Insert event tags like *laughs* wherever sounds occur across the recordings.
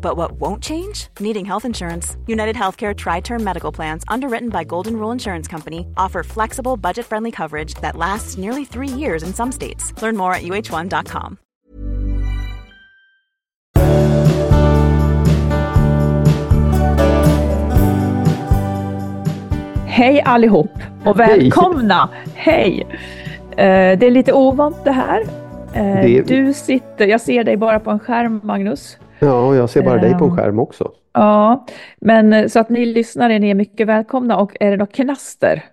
But what won't change? Needing health insurance. United Healthcare Tri Term Medical Plans, underwritten by Golden Rule Insurance Company, offer flexible, budget friendly coverage that lasts nearly three years in some states. Learn more at uh1.com. Hej allihop och välkomna! Hej! Eh, det är lite ovant det här. Eh, Det- Du sitter, jag ser dig bara på en skärm Magnus. Ja, och jag ser bara dig på en Ehm. skärm också. Ja, men eh, så att ni lyssnare, ni är mycket välkomna och är det något knaster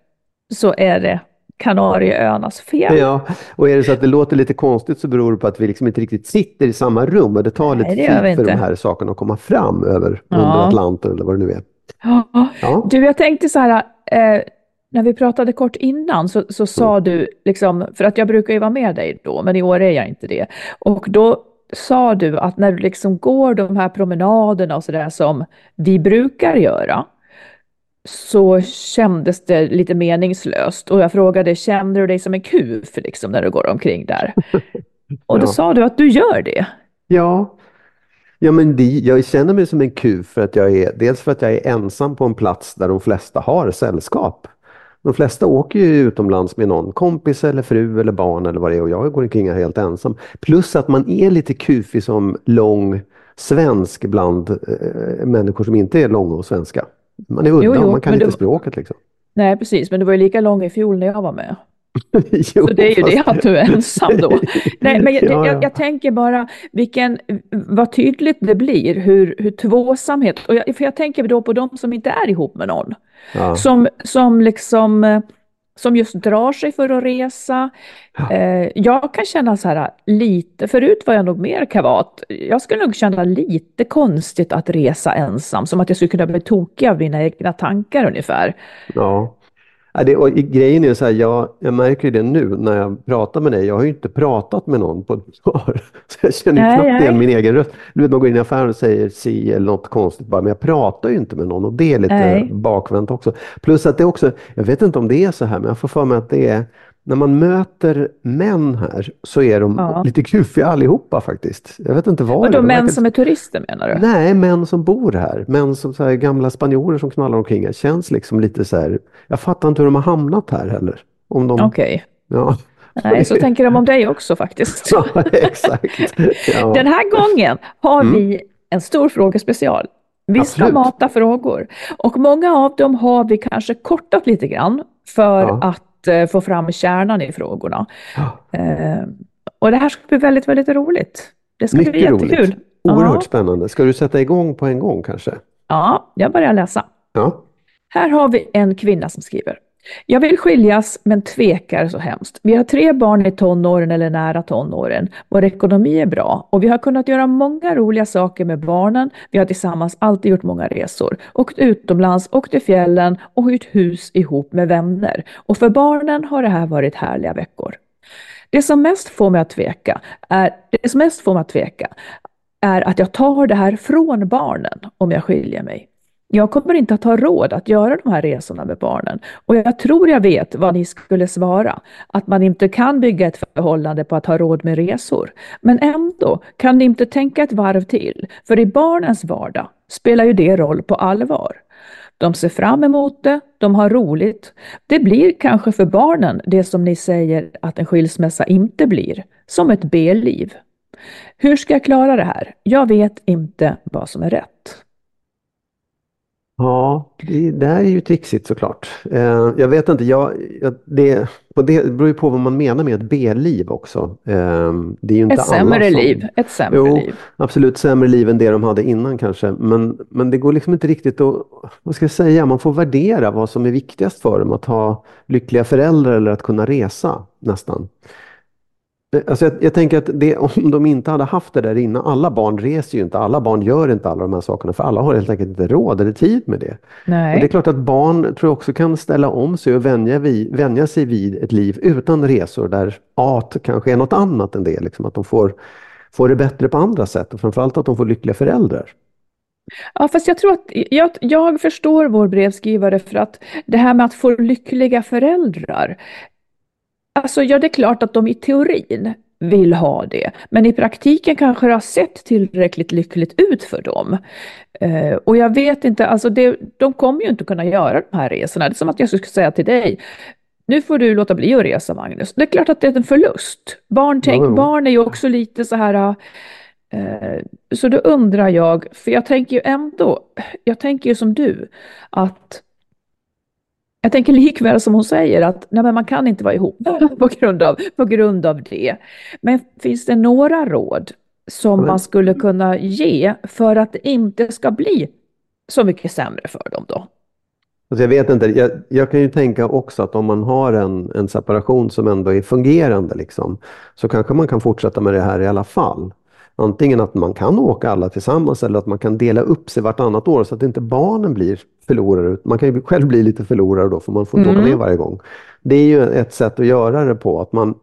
så är det Kanarieöarnas fel. Ja, och är det så att det låter lite konstigt så beror det på att vi liksom inte riktigt sitter i samma rum och det tar lite tid för inte. de här sakerna att komma fram över Ja. under Atlanten eller vad det nu är. Ja. Ja, Du, jag tänkte så här, eh, när vi pratade kort innan så, så sa du, liksom, för att jag brukar ju vara med dig då, men i år är jag inte det. Och då sa du att när du liksom går de här promenaderna och sådär som vi brukar göra, så kändes det lite meningslöst. Och jag frågade, kände du dig som en kuf liksom, när du går omkring där? *laughs* Och då Ja. sa du att du gör det. ja. ja men det, jag känner mig som en kuf för att jag är, dels för att jag är ensam på en plats där de flesta har sällskap. De flesta åker ju utomlands med någon kompis eller fru eller barn eller vad det är och jag går omkring här helt ensam. Plus att man är lite kufig som lång svensk bland eh, människor som inte är långa och svenska. Man är udda, Jo, jo, man kan inte språket liksom. Nej, precis, men du var ju lika lång i fjol när jag var med. *laughs* Jo, Så det är ju det att du är ensam då. *laughs* Nej, men jag, Ja, ja. jag, jag tänker bara vilken, vad tydligt det blir, hur, hur tvåsamhet, och jag, för jag tänker då på de som inte är ihop med någon, Ja. som, som liksom, eh, som just drar sig för att resa. Eh, jag kan känna så här lite, förut var jag nog mer kavat, jag skulle nog känna lite konstigt att resa ensam, som att jag skulle kunna bli tokig av mina egna tankar ungefär. Ja. Ja, det, och grejen är så här, jag, jag märker det nu när jag pratar med dig. Jag har ju inte pratat med någon på ett år. *laughs* Så jag känner Nej, knappt nej. igen min egen röst. Du vet, man går in i affären och säger si eller något konstigt bara, men jag pratar ju inte med någon och det är lite Nej. bakvänt också. Plus att det också, jag vet inte om det är så här, men jag får för mig att det är när man möter män här så är de Ja. lite kufiga allihopa faktiskt. Jag vet inte vad Och de män verkar- som är turister menar du? Nej, män som bor här. Män som så här, gamla spanjorer som knallar omkring här. Känns liksom lite så här. Jag fattar inte hur de har hamnat här heller. Om de, Okej. ja. Nej, så tänker de om dig också faktiskt. *laughs* ja, exakt. Ja. Den här gången har Mm. vi en stor frågespecial. Vi ska Absolut. mata frågor och många av dem har vi kanske kortat lite grann för Ja. Att eh, få fram kärnan i frågorna. Eh, och det här ska bli väldigt, väldigt roligt. Det ska bli Mycket jättekul. roligt. Oerhört Ja, spännande. Ska du sätta igång på en gång kanske? ja, jag börjar läsa. Ja. Här har vi en kvinna som skriver. Jag vill skiljas men tvekar så hemskt. Vi har tre barn i tonåren eller nära tonåren. Vår ekonomi är bra och vi har kunnat göra många roliga saker med barnen. Vi har tillsammans alltid gjort många resor. Åkt utomlands, åkt till fjällen och hyrt hus ihop med vänner. Och för barnen har det här varit härliga veckor. Det som mest får mig att tveka är, det som mest får mig att tveka är att jag tar det här från barnen om jag skiljer mig. Jag kommer inte att ha råd att göra de här resorna med barnen. Och jag tror jag vet vad ni skulle svara. Att man inte kan bygga ett förhållande på att ha råd med resor. Men ändå kan ni inte tänka ett varv till. För i barnens vardag spelar ju det roll på allvar. De ser fram emot det, de har roligt. Det blir kanske för barnen det som ni säger att en skilsmässa inte blir. Som ett B-liv. Hur ska jag klara det här? Jag vet inte vad som är rätt. Ja, det, här är ju trixigt såklart. Eh, jag vet inte, jag, jag, det, på det beror ju på vad man menar med ett B-liv också. Eh, det är ju inte ett sämre som, liv. Ett sämre jo, liv. Absolut sämre liv än det de hade innan kanske. Men, men det går liksom inte riktigt att, vad ska jag säga, man får värdera vad som är viktigast för dem. Att ha lyckliga föräldrar eller att kunna resa nästan. Alltså jag, jag, tänker att det, *laughs* om de inte hade haft det där innan, alla barn reser ju inte, alla barn gör inte alla de här sakerna, för alla har helt enkelt inte råd eller tid med det. Nej. Och det är klart att barn tror jag också kan ställa om sig och vänja, vid, vänja sig vid ett liv utan resor där art kanske är något annat än det, liksom, att de får, får det bättre på andra sätt och framförallt att de får lyckliga föräldrar. Ja, fast jag tror att jag, jag förstår vår brevskrivare för att det här med att få lyckliga föräldrar, Alltså, ja, det är klart att de i teorin vill ha det, men i praktiken kanske det har sett tillräckligt lyckligt ut för dem. Eh, och jag vet inte, alltså det, de kommer ju inte kunna göra de här resorna. Det är som att jag skulle säga till dig, nu får du låta bli att resa Magnus. Det är klart att det är en förlust. Barn, tänk, mm. barn är ju också lite så här, eh, så då undrar jag, för jag tänker ju ändå, jag tänker ju som du, att jag tänker likväl som hon säger att nej, men man kan inte vara ihop *laughs* på grund, av, på grund av det. Men finns det några råd som man skulle kunna ge för att det inte ska bli så mycket sämre för dem då? Alltså jag vet inte, jag, jag, kan ju tänka också att om man har en, en separation som ändå är fungerande liksom, så kanske man kan fortsätta med det här i alla fall. Antingen att man kan åka alla tillsammans eller att man kan dela upp sig vartannat år så att inte barnen blir förlorare. Man kan ju själv bli lite förlorare då för man får inte mm. åka med varje gång. Det är ju ett sätt att göra det på. Att man,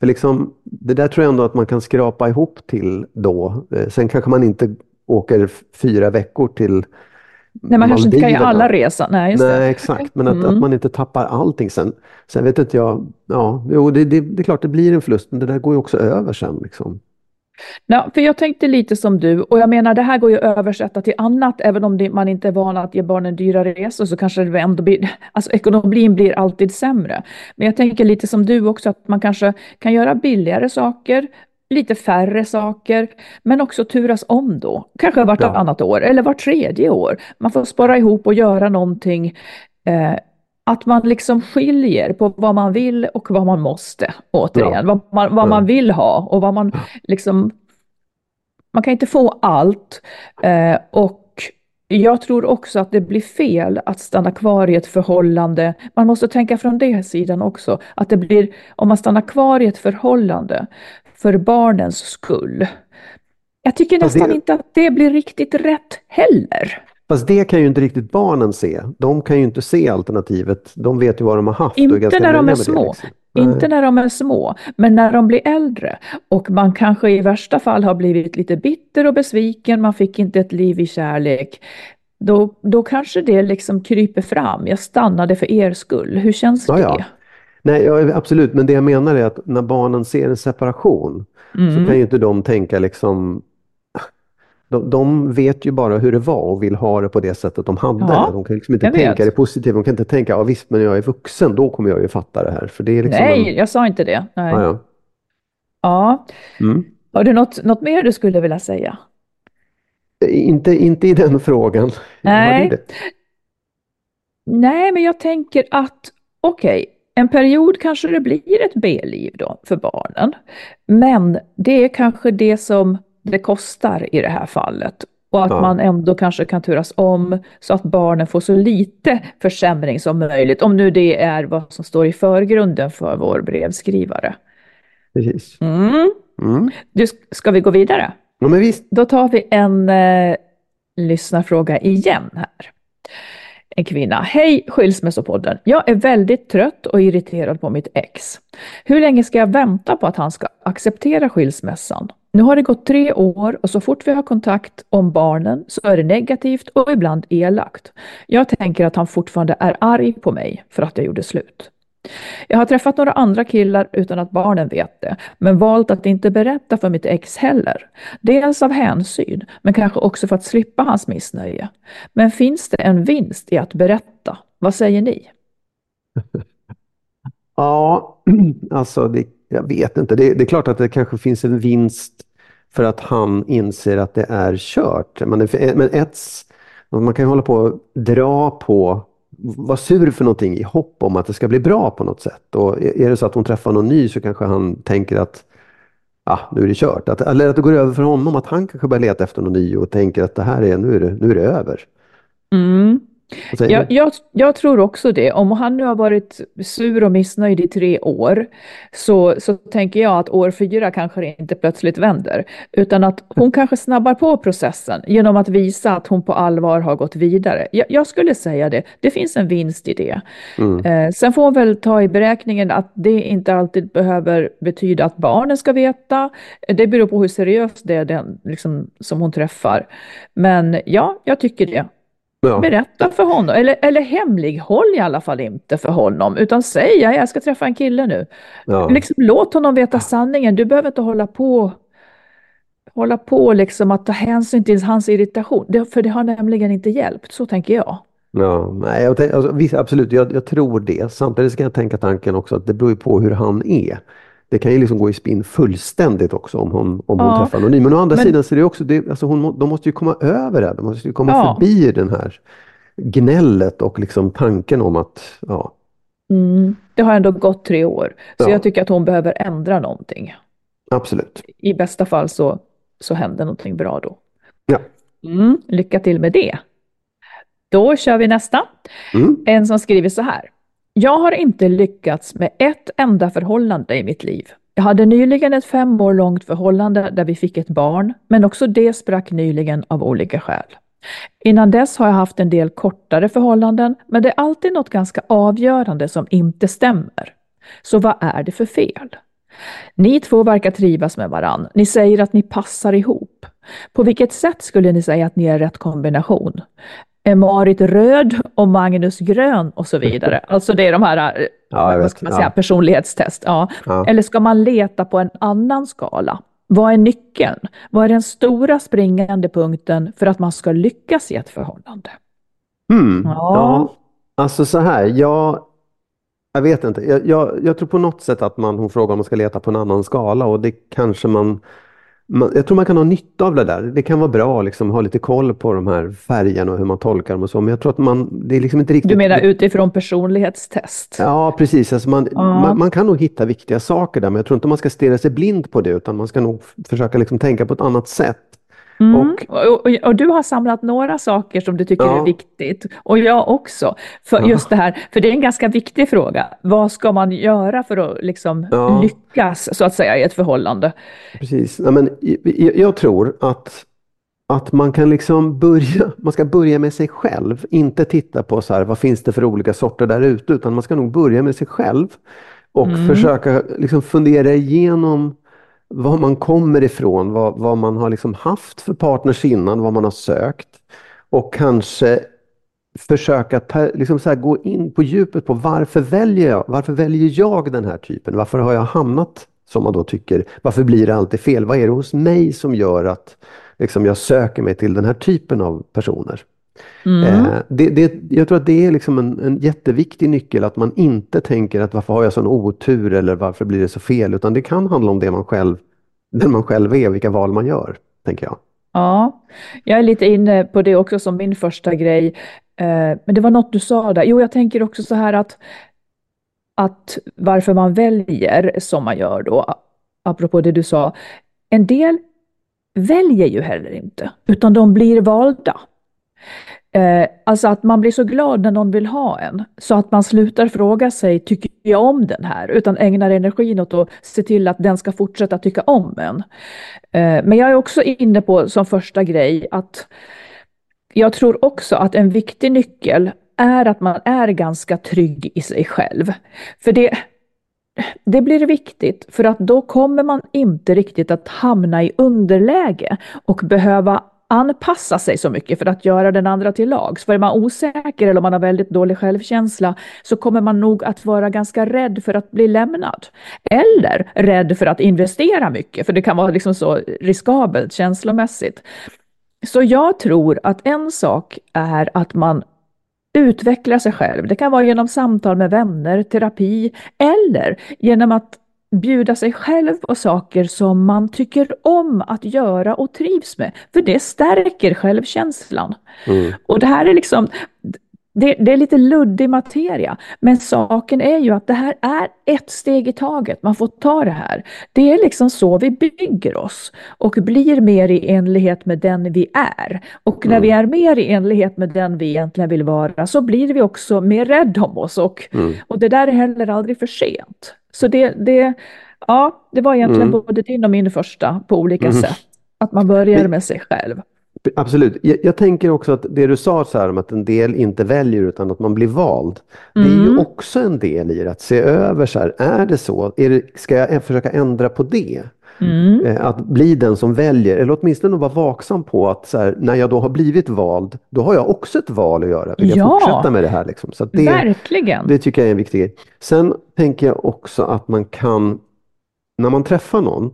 för liksom, det där tror jag ändå att man kan skrapa ihop till då. Eh, sen kanske man inte åker fyra veckor till Nej, man kanske inte kan göra alla resor. Nej, Nej exakt. Men att, mm. att man inte tappar allting sen. Sen vet inte jag, ja, jo, det, det, det är klart det blir en förlust, men det där går ju också över sen. Liksom. Ja, för jag tänkte lite som du och jag menar det här går ju att översätta till annat. Även om det, man inte är van att ge barnen dyra resor så kanske det ändå blir, *laughs* alltså ekonomin blir alltid sämre. Men jag tänker lite som du också att man kanske kan göra billigare saker, lite färre saker, men också turas om då. Kanske vartannat ja. år eller vart tredje år. Man får spara ihop och göra någonting eh, att man liksom skiljer på vad man vill och vad man måste, återigen. Ja. Vad, man, vad man vill ha och vad man liksom... Man kan inte få allt. Eh, och jag tror också att det blir fel att stanna kvar i ett förhållande. Man måste tänka från den sidan också. Att det blir, om man stannar kvar i ett förhållande för barnens skull. Jag tycker nästan det... inte att det blir riktigt rätt heller. Fast det kan ju inte riktigt barnen se. De kan ju inte se alternativet. De vet ju vad de har haft. Inte när de är små. Liksom. Inte när de är små, men när de blir äldre och man kanske i värsta fall har blivit lite bitter och besviken, man fick inte ett liv i kärlek. Då, då kanske det liksom kryper fram. Jag stannade för er skull. Hur känns ja, det? Ja. Nej, ja, absolut, men det jag menar är att när barnen ser en separation mm. så kan ju inte de tänka liksom de, de, vet ju bara hur det var och vill ha det på det sättet de hade ja, De kan liksom inte tänka det positivt. De kan inte tänka, ja visst, men jag är vuxen, då kommer jag ju fatta det här. För det är liksom Nej, en... jag sa inte det. Nej. Ja. ja. ja. Mm. Har du något, något mer du skulle vilja säga? Inte, inte i den frågan. Nej. Nej, men jag tänker att okej, okay, en period kanske det blir ett B-liv då för barnen. Men det är kanske det som det kostar i det här fallet. Och att ja. man ändå kanske kan turas om så att barnen får så lite försämring som möjligt. Om nu det är vad som står i förgrunden för vår brevskrivare. Precis. Mm. Mm. Du, ska vi gå vidare? Ja, men visst. Då tar vi en eh, lyssnarfråga igen här. En kvinna. Hej Skilsmässopodden. Jag är väldigt trött och irriterad på mitt ex. Hur länge ska jag vänta på att han ska acceptera skilsmässan? Nu har det gått tre år och så fort vi har kontakt om barnen så är det negativt och ibland elakt. Jag tänker att han fortfarande är arg på mig för att jag gjorde slut. Jag har träffat några andra killar utan att barnen vet det, men valt att inte berätta för mitt ex heller. Dels av hänsyn, men kanske också för att slippa hans missnöje. Men finns det en vinst i att berätta? Vad säger ni? *laughs* Ja, *clears throat* alltså det jag vet inte. Det, det, är klart att det kanske finns en vinst för att han inser att det är kört. Men, men ett, Man kan ju hålla på och dra på, vara sur för någonting i hopp om att det ska bli bra på något sätt. Och är det så att hon träffar någon ny så kanske han tänker att ah, nu är det kört. Att, eller att det går över för honom, att han kanske börjar leta efter någon ny och tänker att det här är, nu är det, nu är det över. Mm. Jag, jag, jag, tror också det. Om han nu har varit sur och missnöjd i tre år så, så tänker jag att år fyra kanske det inte plötsligt vänder. Utan att hon kanske snabbar på processen genom att visa att hon på allvar har gått vidare. Jag, jag skulle säga det. Det finns en vinst i det. Mm. Eh, sen får hon väl ta i beräkningen att det inte alltid behöver betyda att barnen ska veta. Det beror på hur seriöst det är den, liksom, som hon träffar. Men ja, jag tycker det. Ja. Berätta för honom, eller, eller hemlighåll i alla fall inte för honom, utan säg jag ska träffa en kille nu. Ja. Liksom, låt honom veta sanningen, du behöver inte hålla på hålla på liksom att ta hänsyn till hans irritation, det, för det har nämligen inte hjälpt, så tänker jag. Ja, nej, jag tänk, alltså, absolut, jag, jag, tror det. Samtidigt ska jag tänka tanken också att det beror på hur han är det kan ju liksom gå i spinn fullständigt också om hon, om hon träffar någon ny. Men å andra men... sidan så är det också, det, alltså hon, de måste ju komma över det. De måste ju komma ja. förbi den här gnället och liksom tanken om att, ja. Mm. Det har ändå gått tre år, så ja. jag tycker att hon behöver ändra någonting. Absolut. I bästa fall så, så händer någonting bra då. Ja. Mm. Lycka till med det. Då kör vi nästa. Mm. En som skriver så här. Jag har inte lyckats med ett enda förhållande i mitt liv. Jag hade nyligen ett fem år långt förhållande där vi fick ett barn, men också det sprack nyligen av olika skäl. Innan dess har jag haft en del kortare förhållanden, men det är alltid något ganska avgörande som inte stämmer. Så vad är det för fel? Ni två verkar trivas med varann. Ni säger att ni passar ihop. På vilket sätt skulle ni säga att ni är rätt kombination? Är Marit röd och Magnus grön och så vidare. Alltså det är de här eh, ja, ska man säga, ja. personlighetstest. Ja. ja. Eller ska man leta på en annan skala? Vad är nyckeln? Vad är den stora springande punkten för att man ska lyckas i ett förhållande? Mm. Ja. ja. Alltså så här, jag, jag vet inte. Jag, jag, jag tror på något sätt att man, hon frågar om man ska leta på en annan skala och det kanske man man, jag tror man kan ha nytta av det där. Det kan vara bra att liksom, ha lite koll på de här färgerna och hur man tolkar dem och så. Men jag tror att man, det är liksom inte riktigt... Du menar utifrån personlighetstest? Ja, precis. Alltså man, ja. man, man, kan nog hitta viktiga saker där, men jag tror inte man ska stirra sig blind på det, utan man ska nog försöka liksom tänka på ett annat sätt. Mm. Och, och, och, du har samlat några saker som du tycker ja. är viktigt. Och jag också. För ja. just det här, för det är en ganska viktig fråga. Vad ska man göra för att liksom ja. lyckas så att säga i ett förhållande? Precis. Ja, men, jag, jag tror att att man kan liksom börja, *laughs* man ska börja med sig själv, inte titta på så här, vad finns det för olika sorter där ute, utan man ska nog börja med sig själv och mm. försöka liksom fundera igenom var man kommer ifrån, vad, vad man har liksom haft för partners innan, vad man har sökt och kanske försöka ta, liksom så gå in på djupet på varför väljer jag, varför väljer jag den här typen? Varför har jag hamnat som man då tycker, varför blir det alltid fel? Vad är det hos mig som gör att liksom, jag söker mig till den här typen av personer? Mm. Eh, det, det, jag tror att det är liksom en, en jätteviktig nyckel att man inte tänker att varför har jag sån otur eller varför blir det så fel utan det kan handla om det man själv, den man själv är vilka val man gör, tänker jag. Ja, jag är lite inne på det också som min första grej. Eh, men det var något du sa där. Jo, jag tänker också så här att, att varför man väljer som man gör då, apropå det du sa. En del väljer ju heller inte, utan de blir valda. Eh, alltså att man blir så glad när någon vill ha en, så att man slutar fråga sig, tycker jag om den här? Utan ägnar energin åt att se till att den ska fortsätta tycka om en. Eh, men jag är också inne på, som första grej, att jag tror också att en viktig nyckel är att man är ganska trygg i sig själv. För det, det blir viktigt, för att då kommer man inte riktigt att hamna i underläge och behöva anpassa sig så mycket för att göra den andra till lags. För är man osäker eller om man har väldigt dålig självkänsla så kommer man nog att vara ganska rädd för att bli lämnad. Eller rädd för att investera mycket, för det kan vara liksom så riskabelt känslomässigt. Så jag tror att en sak är att man utvecklar sig själv. Det kan vara genom samtal med vänner, terapi eller genom att bjuda sig själv på saker som man tycker om att göra och trivs med. För det stärker självkänslan. Mm. Och det här är liksom, det, det, är lite luddig materia, men saken är ju att det här är ett steg i taget. Man får ta det här. Det är liksom så vi bygger oss och blir mer i enlighet med den vi är. Och när mm. vi är mer i enlighet med den vi egentligen vill vara så blir vi också mer rädda om oss och, mm. och det där är heller aldrig för sent. Så det, det, ja, det var egentligen mm. både din och min första på olika mm. sätt. Att man börjar med sig själv. Absolut. Jag, jag, tänker också att det du sa så här om att en del inte väljer utan att man blir vald. Mm. Det är ju mm. också en del i det, att se över så här, är det så? Är det, ska jag försöka ändra på det? Mm. Eh, att bli den som väljer, eller åtminstone vara vaksam på att så här, när jag då har blivit vald, då har jag också ett val att göra. Vill jag ja, fortsätta med det här? Liksom? Så det, verkligen. Det tycker jag är en viktig grej. Sen tänker jag också att man kan, när man träffar någon,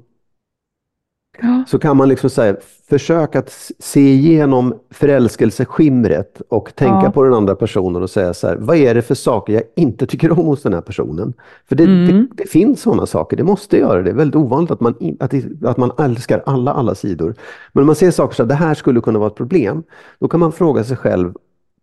Ja. Så kan man liksom säga, försöka att se igenom förälskelseskimret och tänka ja. på den andra personen och säga så här, vad är det för saker jag inte tycker om hos den här personen? För det, mm. det, det finns sådana saker, det måste göra det. Det är väldigt ovanligt att man, att, att man älskar alla, alla sidor. Men om man ser saker så att det här skulle kunna vara ett problem, då kan man fråga sig själv,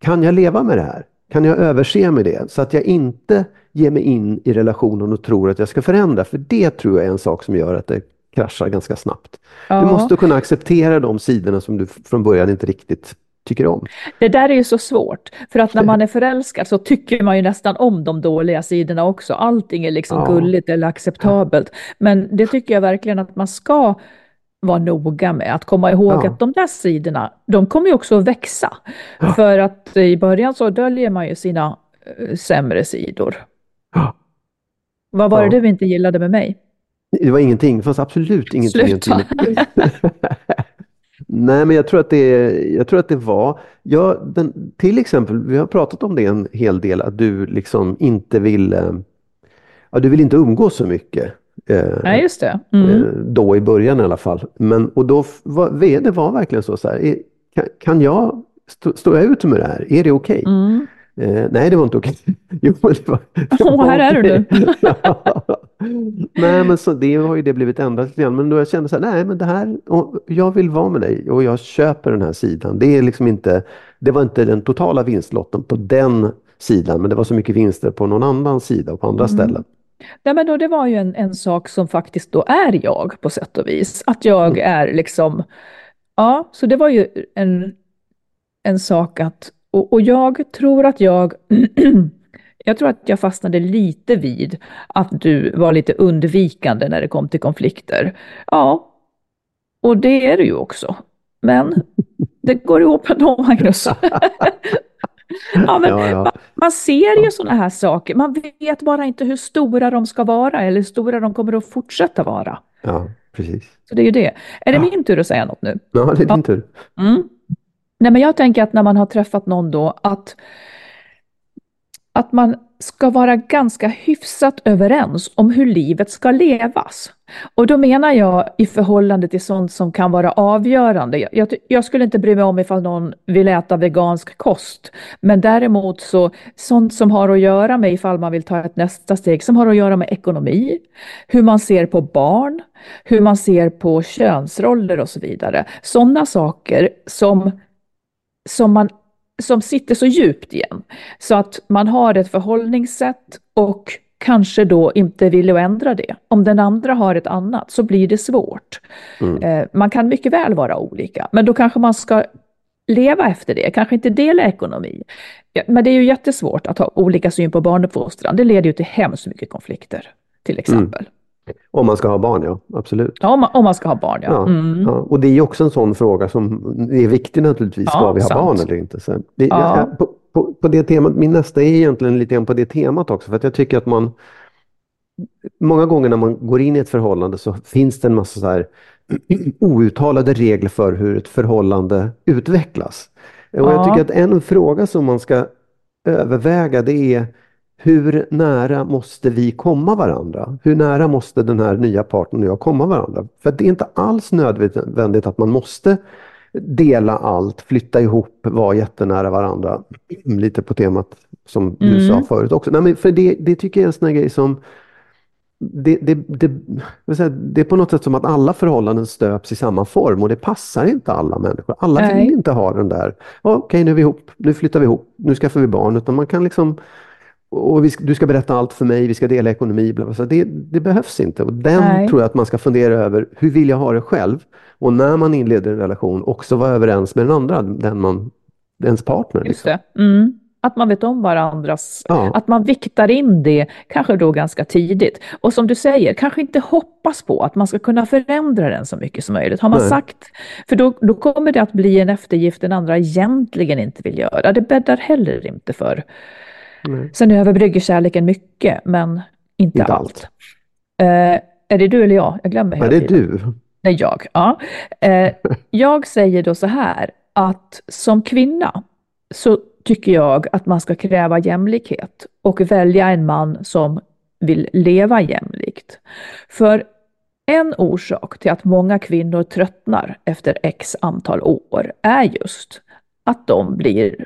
kan jag leva med det här? Kan jag överse med det? Så att jag inte ger mig in i relationen och tror att jag ska förändra. För det tror jag är en sak som gör att det kraschar ganska snabbt. Ja. Du måste kunna acceptera de sidorna som du från början inte riktigt tycker om. Det där är ju så svårt, för att när man är förälskad så tycker man ju nästan om de dåliga sidorna också. Allting är liksom ja. gulligt eller acceptabelt. Men det tycker jag verkligen att man ska vara noga med, att komma ihåg ja. att de där sidorna, de kommer ju också att växa. Ja. För att i början så döljer man ju sina uh, sämre sidor. Vad var det du inte gillade med mig? Det var ingenting, det fanns absolut ingenting. Sluta! *laughs* Nej, men jag tror att det, jag tror att det var, ja, den, till exempel, vi har pratat om det en hel del, att du liksom inte vill, eh, ja, du vill inte umgås så mycket. Eh, Nej, just det. Mm. Eh, då i början i alla fall. Men, och då var, det var verkligen så, så här, kan, kan jag, stå, står jag ut med det här? Är det okej? Okay? Mm. Eh, nej, det var inte okej. *laughs* Jo, det var, det var oh, här är du nu. *laughs* nej, men så det har ju det blivit ändrat lite grann. Men då jag kände så här, nej, men det här, jag vill vara med dig och jag köper den här sidan. Det är liksom inte, det var inte den totala vinstlotten på den sidan, men det var så mycket vinster på någon annan sida och på andra mm. ställen. Nej, men då, det var ju en, en sak som faktiskt då är jag på sätt och vis. Att jag mm. är liksom, ja, så det var ju en, en sak att och, och jag tror att jag *clears throat* Jag tror att jag fastnade lite vid att du var lite undvikande när det kom till konflikter. Ja, och det är du ju också. Men det går ihop ändå, Magnus. *laughs* ja, men ja, ja. Man, man, ser ju sådana här saker. Man vet bara inte hur stora de ska vara eller hur stora de kommer att fortsätta vara. Ja, precis. Så det är ju det. Är det min tur att säga något nu? Ja, det är din tur. Mm. Nej, men jag tänker att när man har träffat någon då, att, att man ska vara ganska hyfsat överens om hur livet ska levas. Och då menar jag i förhållande till sånt som kan vara avgörande. Jag, jag, skulle inte bry mig om ifall någon vill äta vegansk kost, men däremot så sånt som har att göra med ifall man vill ta ett nästa steg, som har att göra med ekonomi, hur man ser på barn, hur man ser på könsroller och så vidare. Sådana saker som som, man, som sitter så djupt igen. Så att man har ett förhållningssätt och kanske då inte vill ändra det. Om den andra har ett annat så blir det svårt. Mm. Eh, man kan mycket väl vara olika, men då kanske man ska leva efter det, kanske inte dela ekonomi. Men det är ju jättesvårt att ha olika syn på barnuppfostran. Det leder ju till hemskt mycket konflikter, till exempel. Mm. Om man ska ha barn, ja. Absolut. Ja, om man, om man ska ha barn, ja. ja, mm. ja. Och det är också en sån fråga som är viktig naturligtvis. Ska vi ha sant. barn eller inte? Så det, ja. jag, på, på, på, det temat, min nästa är egentligen lite grann på det temat också. För att jag tycker att man... Många gånger när man går in i ett förhållande så finns det en massa så här *clears throat* outtalade regler för hur ett förhållande utvecklas. Och jag tycker att en fråga som man ska överväga det är hur nära måste vi komma varandra? Hur nära måste den här nya partnern och jag komma varandra? För det är inte alls nödvändigt att man måste dela allt, flytta ihop, vara jättenära varandra. *clears throat* Lite på temat som du mm. sa förut också. Nej, men för det, det tycker jag är en sån grej som det, det, det, det, är på något sätt som att alla förhållanden stöps i samma form och det passar inte alla människor. Alla Nej. vill inte ha den där, okej okay, nu är vi ihop, nu flyttar vi ihop, nu skaffar vi barn. Utan man kan liksom, och vi, du ska berätta allt för mig, vi ska dela ekonomi. Bla, bla, så det, det behövs inte. Och den Nej. tror jag att man ska fundera över, hur vill jag ha det själv? Och när man inleder en relation också vara överens med den andra, den man, ens partner. Just liksom. det. Mm. Att man vet om varandras, ja. att man viktar in det, kanske då ganska tidigt. Och som du säger, kanske inte hoppas på att man ska kunna förändra den så mycket som möjligt. Har man Nej. sagt, för då, då kommer det att bli en eftergift den andra egentligen inte vill göra. Det bäddar heller inte för. Nej. Sen överbrygger kärleken mycket, men inte, inte allt. allt. Eh, är det du eller jag? Jag glömmer hela tiden. Ja, det är du. Nej, jag. Ja. Eh, *laughs* jag säger då så här, att som kvinna så tycker jag att man ska kräva jämlikhet och välja en man som vill leva jämlikt. För en orsak till att många kvinnor tröttnar efter x antal år är just att de blir,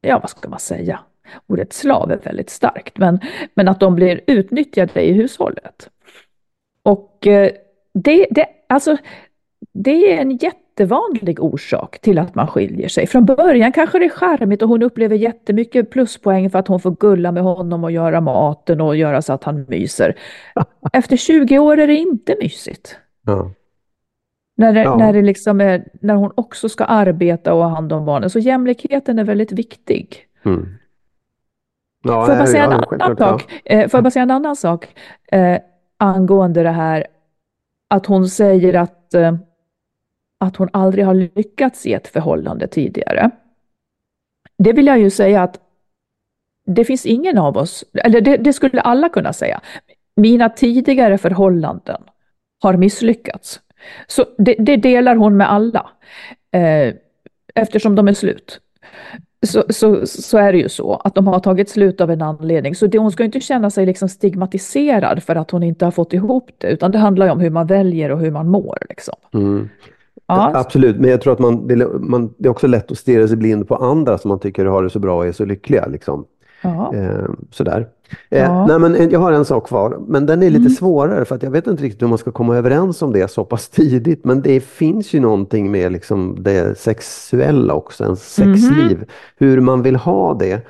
ja vad ska man säga, ordet slav är väldigt starkt, men, men att de blir utnyttjade i hushållet. Och eh, det, det, alltså, det är en jätte jättevanlig orsak till att man skiljer sig. Från början kanske det är charmigt och hon upplever jättemycket pluspoäng för att hon får gulla med honom och göra maten och göra så att han myser. *laughs* Efter 20 år är det inte mysigt. Ja. När, det, ja. när, det liksom är, när hon också ska arbeta och ha hand om barnen. Så jämlikheten är väldigt viktig. Mm. Ja, får, jag bara säga en annan sak? Eh, får jag bara säga en annan sak eh, angående det här att hon säger att eh, att hon aldrig har lyckats i ett förhållande tidigare. Det vill jag ju säga att det finns ingen av oss, eller det, det skulle alla kunna säga, mina tidigare förhållanden har misslyckats. Så det, det delar hon med alla, eh, eftersom de är slut. Så, så, så, är det ju så, att de har tagit slut av en anledning. Så det, hon ska inte känna sig liksom stigmatiserad för att hon inte har fått ihop det, utan det handlar ju om hur man väljer och hur man mår. Liksom. Mm. Ja. Absolut, men jag tror att man det, man, det är också lätt att stirra sig blind på andra som man tycker har det så bra och är så lyckliga. Liksom. Eh, sådär. Eh, ja. nej, men jag har en sak kvar, men den är lite mm. svårare för att jag vet inte riktigt hur man ska komma överens om det så pass tidigt. Men det finns ju någonting med liksom det sexuella också, en sexliv. Mm. Hur man vill ha det.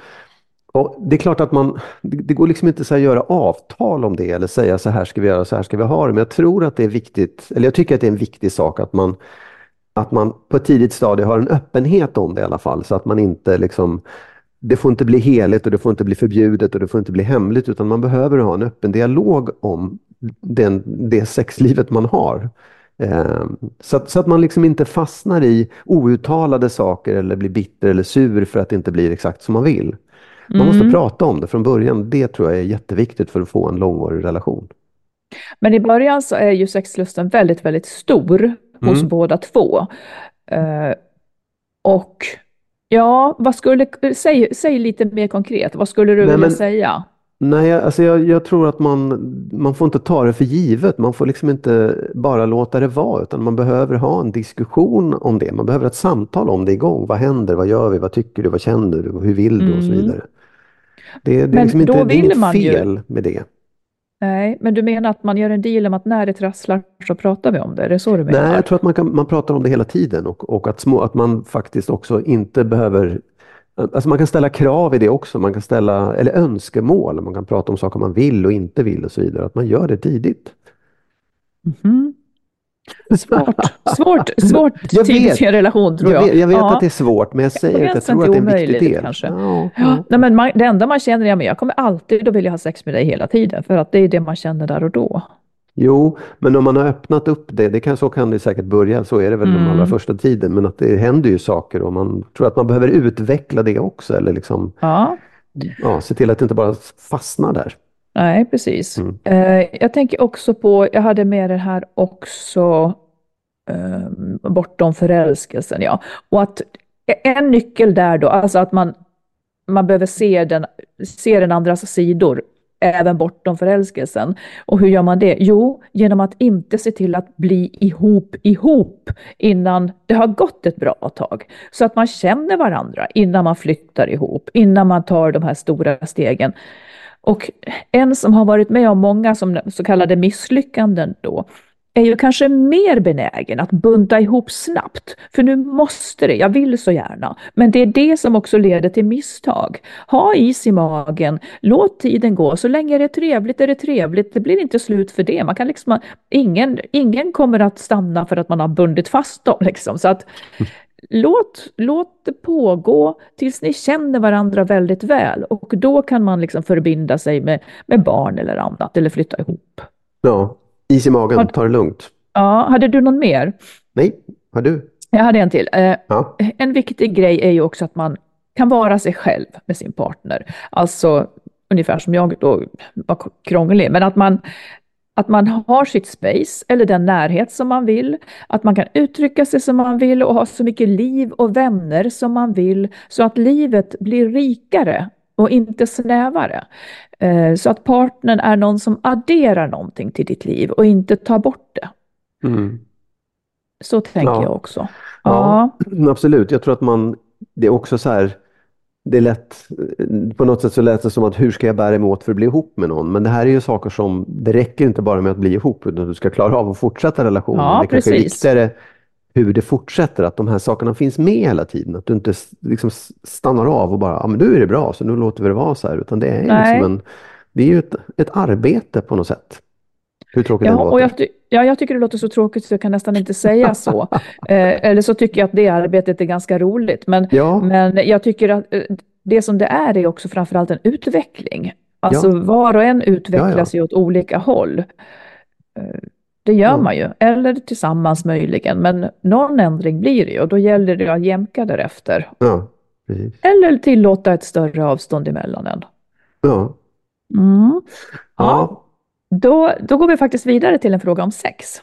Och Det är klart att man, det går liksom inte att göra avtal om det eller säga så här ska vi göra, så här ska vi ha det. Men jag tror att det är viktigt, eller jag tycker att det är en viktig sak att man att man på ett tidigt stadie har en öppenhet om det i alla fall, så att man inte liksom det får inte bli heligt och det får inte bli förbjudet och det får inte bli hemligt, utan man behöver ha en öppen dialog om den, det sexlivet man har. Eh, så, att, så att man liksom inte fastnar i outtalade saker eller blir bitter eller sur för att det inte blir exakt som man vill. Man mm. måste prata om det från början. Det tror jag är jätteviktigt för att få en långvarig relation. Men i början så är ju sexlusten väldigt, väldigt stor hos mm. båda två. Uh, och ja, vad skulle, säg, säg lite mer konkret, vad skulle du Nej, vilja men, säga? Nej, alltså jag, jag, tror att man, man får inte ta det för givet. Man får liksom inte bara låta det vara, utan man behöver ha en diskussion om det. Man behöver ett samtal om det igång. Vad händer? Vad gör vi? Vad tycker du? Vad känner du? Hur vill du? Och så mm. vidare. Det, det är liksom inte, det är inget fel ju... med det. Nej, men du menar att man gör en deal om att när det trasslar så pratar vi om det? Är det så du menar? Nej, jag tror att man, kan, man pratar om det hela tiden och, och att, små, att man faktiskt också inte behöver Alltså man kan ställa krav i det också, man kan ställa, eller önskemål, man kan prata om saker man vill och inte vill och så vidare. Att man gör det tidigt. Mm. Svårt, *laughs* svårt, *laughs* svårt jag tidigt i en relation tror jag. Jag vet, jag vet ja. att det är svårt, men jag säger att jag tror att det är en viktig del. Kanske. Ja, ja. Nej, men man, det enda man känner är att jag kommer alltid att vilja ha sex med dig hela tiden, för att det är det man känner där och då. Jo, men om man har öppnat upp det, det kan, så kan det säkert börja, så är det väl mm. den allra första tiden, men att det händer ju saker och man tror att man behöver utveckla det också, eller liksom ja. Ja, se till att det inte bara fastnar där. Nej, precis. Mm. Eh, jag tänker också på, jag hade med det här också, eh, bortom förälskelsen, ja. Och att en nyckel där då, alltså att man, man behöver se den, se den andras sidor även bortom förälskelsen. Och hur gör man det? Jo, genom att inte se till att bli ihop ihop innan det har gått ett bra tag. Så att man känner varandra innan man flyttar ihop, innan man tar de här stora stegen. Och en som har varit med om många som så kallade misslyckanden då, är ju kanske mer benägen att bunta ihop snabbt. För nu måste det, jag vill så gärna. Men det är det som också leder till misstag. Ha is i magen, låt tiden gå. Så länge det är trevligt är det trevligt. Det blir inte slut för det. Man kan liksom, ingen, ingen kommer att stanna för att man har bundit fast dem. Liksom. Så att, låt, låt det pågå tills ni känner varandra väldigt väl. Och då kan man liksom förbinda sig med, med barn eller annat, eller flytta ihop. Ja, Is i magen, ta det lugnt. Ja, hade du någon mer? Nej, har du? Jag hade en till. Eh, Ja. En viktig grej är ju också att man kan vara sig själv med sin partner. Alltså ungefär som jag då var krånglig, men att man, att man har sitt space eller den närhet som man vill, att man kan uttrycka sig som man vill och ha så mycket liv och vänner som man vill, så att livet blir rikare och inte snävare. Eh, Så att partnern är någon som adderar någonting till ditt liv och inte tar bort det. Mm. Så tänker Ja. jag också. Ja, Ja. *clears throat* absolut. Jag tror att man, det är också så här, det är lätt, på något sätt så lät det som att hur ska jag bära mig åt för att bli ihop med någon? Men det här är ju saker som, det räcker inte bara med att bli ihop, utan du ska klara av att fortsätta relationen. Ja, det kanske är precis. viktigare hur det fortsätter, att de här sakerna finns med hela tiden. Att du inte liksom stannar av och bara, ja men nu är det bra, så nu llåter vi det vara så här. Utan det är Nej. liksom en, det är ju ett, ett arbete på något sätt. Hur tråkigt det Ja, och låter. jag, ty- ja, jag tycker det låter så tråkigt så jag kan nästan inte säga *laughs* så. Eh, eller så tycker jag att det arbetet är ganska roligt. Men, Ja, men jag tycker att eh, det som det är är också framförallt en utveckling. Alltså var och en utvecklas ju åt olika håll. Eh, Det gör Ja. man ju, eller tillsammans möjligen, men någon ändring blir det ju och då gäller det att jämka därefter. ja. Eller tillåta ett större avstånd emellan en. Ja, Mm. Ja, ja då, då går vi faktiskt vidare till en fråga om sex.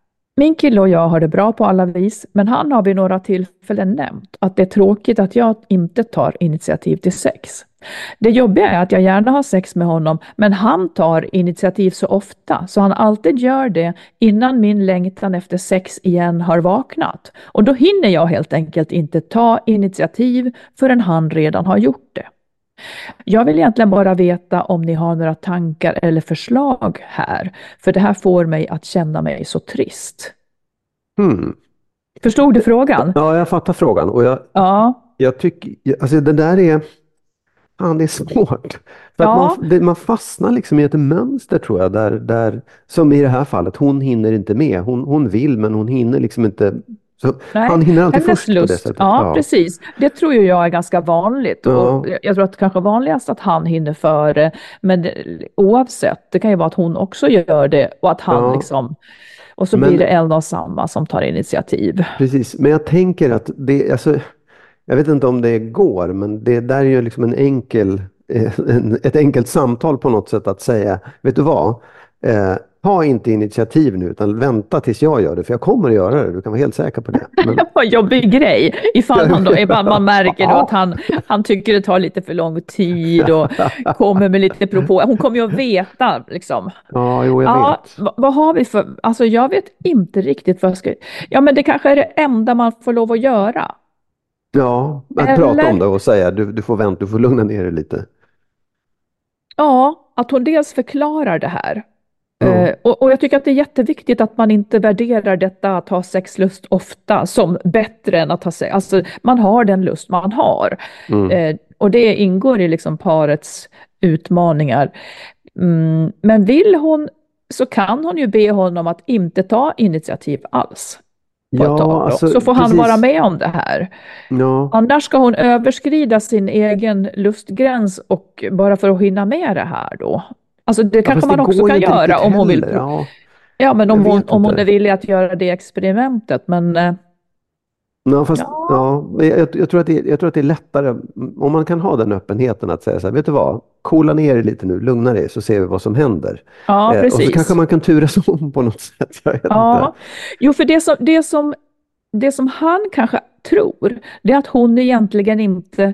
Min kille och jag har det bra på alla vis, men han har vid några tillfällen nämnt att det är tråkigt att jag inte tar initiativ till sex. Det jobbiga är att jag gärna har sex med honom, men han tar initiativ så ofta, så han alltid gör det innan min längtan efter sex igen har vaknat. Och då hinner jag helt enkelt inte ta initiativ förrän han redan har gjort det. Jag vill egentligen bara veta om ni har några tankar eller förslag här, för det här får mig att känna mig så trist. Hmm. Förstod du frågan? Ja, jag fattar frågan. Och jag, Ja, jag tycker, alltså det där är, fan det är svårt. För Ja. man, det, man fastnar liksom i ett mönster tror jag, där, där, som i det här fallet, hon hinner inte med. Hon, hon vill men hon hinner liksom inte. Så Nej, han hinner alltid först på det lust. sättet. Ja, precis. Det tror jag är ganska vanligt. Ja. Och jag tror att det kanske vanligast att han hinner före, men oavsett, det kan ju vara att hon också gör det och att han Ja. liksom, och så Men- blir det en och samma som tar initiativ. Precis, men jag tänker att det, alltså, jag vet inte om det går, men det där är ju liksom en enkel, *laughs* en, ett enkelt samtal på något sätt att säga, vet du vad? Eh, ta inte initiativ nu utan vänta tills jag gör det, för jag kommer att göra det. Du kan vara helt säker på det. *laughs* Men... Vad jobbig grej, ifall, han då, ifall man märker då att han, han tycker det tar lite för lång tid och kommer med lite propå. Hon kommer ju att veta liksom. Ja, jo, jag ja, vet. Vad, vad har vi för, alltså jag vet inte riktigt vad jag ska, ja men det kanske är det enda man får lov att göra. Ja, att Eller- prata om det och säga du, du får vänta, du får lugna ner dig lite. Ja, att hon dels förklarar det här. Ja. Eh, och, och jag tycker att det är jätteviktigt att man inte värderar detta att ha sexlust ofta som bättre än att ha sex. Alltså man har den lust man har. Mm. Eh, och det ingår i liksom parets utmaningar. Mm, men vill hon så kan hon ju be honom att inte ta initiativ alls. Då. alltså, så får han precis. vara med om det här. Ja, Annars ska hon överskrida sin egen lustgräns och bara för att hinna med det här då. Alltså det Ja, kanske fast man också kan göra om hon vill. Ja. Ja, men om hon, om hon är villig att göra det experimentet. Men eh, Ja, fast, Ja. ja. jag, jag, tror att det, jag tror att det är lättare om man kan ha den öppenheten att säga så här, vet du vad, coola ner dig lite nu, lugna dig så ser vi vad som händer. ja, Eh, och så precis. kanske man kan turas *laughs* om på något sätt. Jag vet Ja, inte. jo, för det som, det, som, det som han kanske tror, det är att hon egentligen inte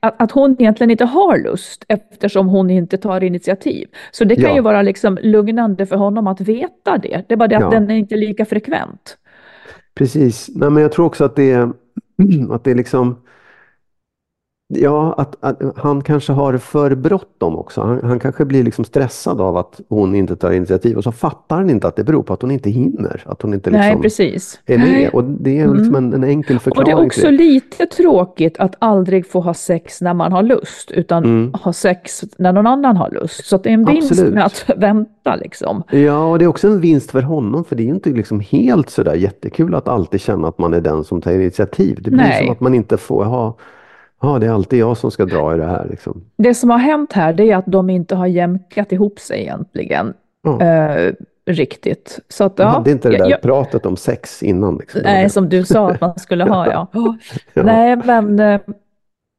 att, att hon egentligen inte har lust eftersom hon inte tar initiativ. Så det kan Ja. ju vara liksom lugnande för honom att veta det. Det är bara det att Ja. den är inte lika frekvent. Precis, Nej, men jag tror också att det är, *clears throat* att det är liksom Ja, att, att han kanske har för bråttom också. Han, han kanske blir liksom stressad av att hon inte tar initiativ och så fattar han inte att det beror på att hon inte hinner. Att hon inte Nej, liksom precis. är Nej. med. Och det är liksom en, en enkel Och förklaring det är också lite tråkigt att aldrig få ha sex när man har lust, utan Mm. ha sex när någon annan har lust. Så det är en vinst Absolut. med att *laughs* vänta liksom. Ja, och det är också en vinst för honom för det är inte liksom helt sådär jättekul att alltid känna att man är den som tar initiativ. Det blir Nej. som att man inte får ha, ja det är alltid jag som ska dra i det här liksom. Det som har hänt här det är att de inte har jämkat ihop sig egentligen. Ja. Eh, riktigt. Så att, ja, hade inte det där jag- pratet om sex innan. Liksom. Nej, som du sa att man skulle ha, *laughs* ja. Ja. Nej, men, eh,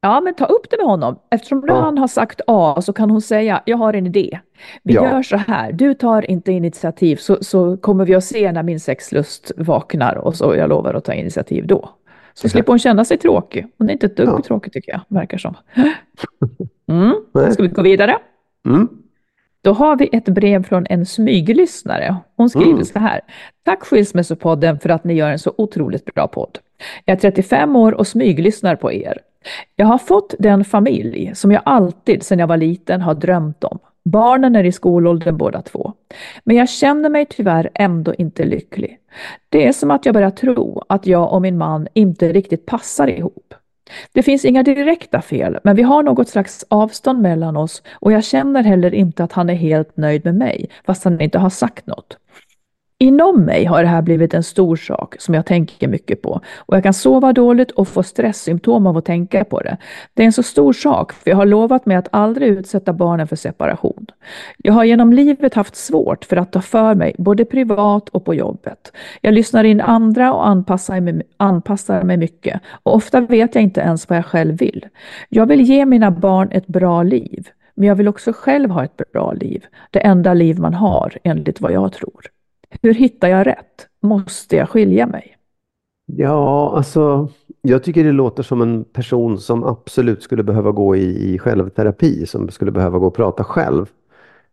ja, men ta upp det med honom. Eftersom Ja. han har sagt A så kan hon säga, jag har en idé. Vi Ja. gör så här, du tar inte initiativ så, så kommer vi att se när min sexlust vaknar och så jag lovar att ta initiativ då. Så slipper hon känna sig tråkig. Hon är inte ett dugg Ja. tråkig tycker jag, verkar som. *gasps* Mm. Ska vi gå vidare? Mm. Då har vi ett brev från en smyglyssnare. Hon skriver Mm. så här. Tack Skilsmässopodden för att ni gör en så otroligt bra podd. Jag är 35 år och smyglyssnar på er. Jag har fått den familj som jag alltid sedan jag var liten har drömt om. Barnen är i skolåldern båda två. Men jag känner mig tyvärr ändå inte lycklig. Det är som att jag börjar tro att jag och min man inte riktigt passar ihop. Det finns inga direkta fel, men vi har något slags avstånd mellan oss och jag känner heller inte att han är helt nöjd med mig, fast han inte har sagt något. Inom mig har det här blivit en stor sak som jag tänker mycket på och jag kan sova dåligt och få stresssymptom av att tänka på det. Det är en så stor sak för jag har lovat mig att aldrig utsätta barnen för separation. Jag har genom livet haft svårt för att ta för mig både privat och på jobbet. Jag lyssnar in andra och anpassar mig, anpassar mig mycket och ofta vet jag inte ens vad jag själv vill. Jag vill ge mina barn ett bra liv, men jag vill också själv ha ett bra liv. Det enda liv man har, enligt vad jag tror. Hur hittar jag rätt? Måste jag skilja mig? Ja, alltså jag tycker det låter som en person som absolut skulle behöva gå i, i självterapi, som skulle behöva gå och prata själv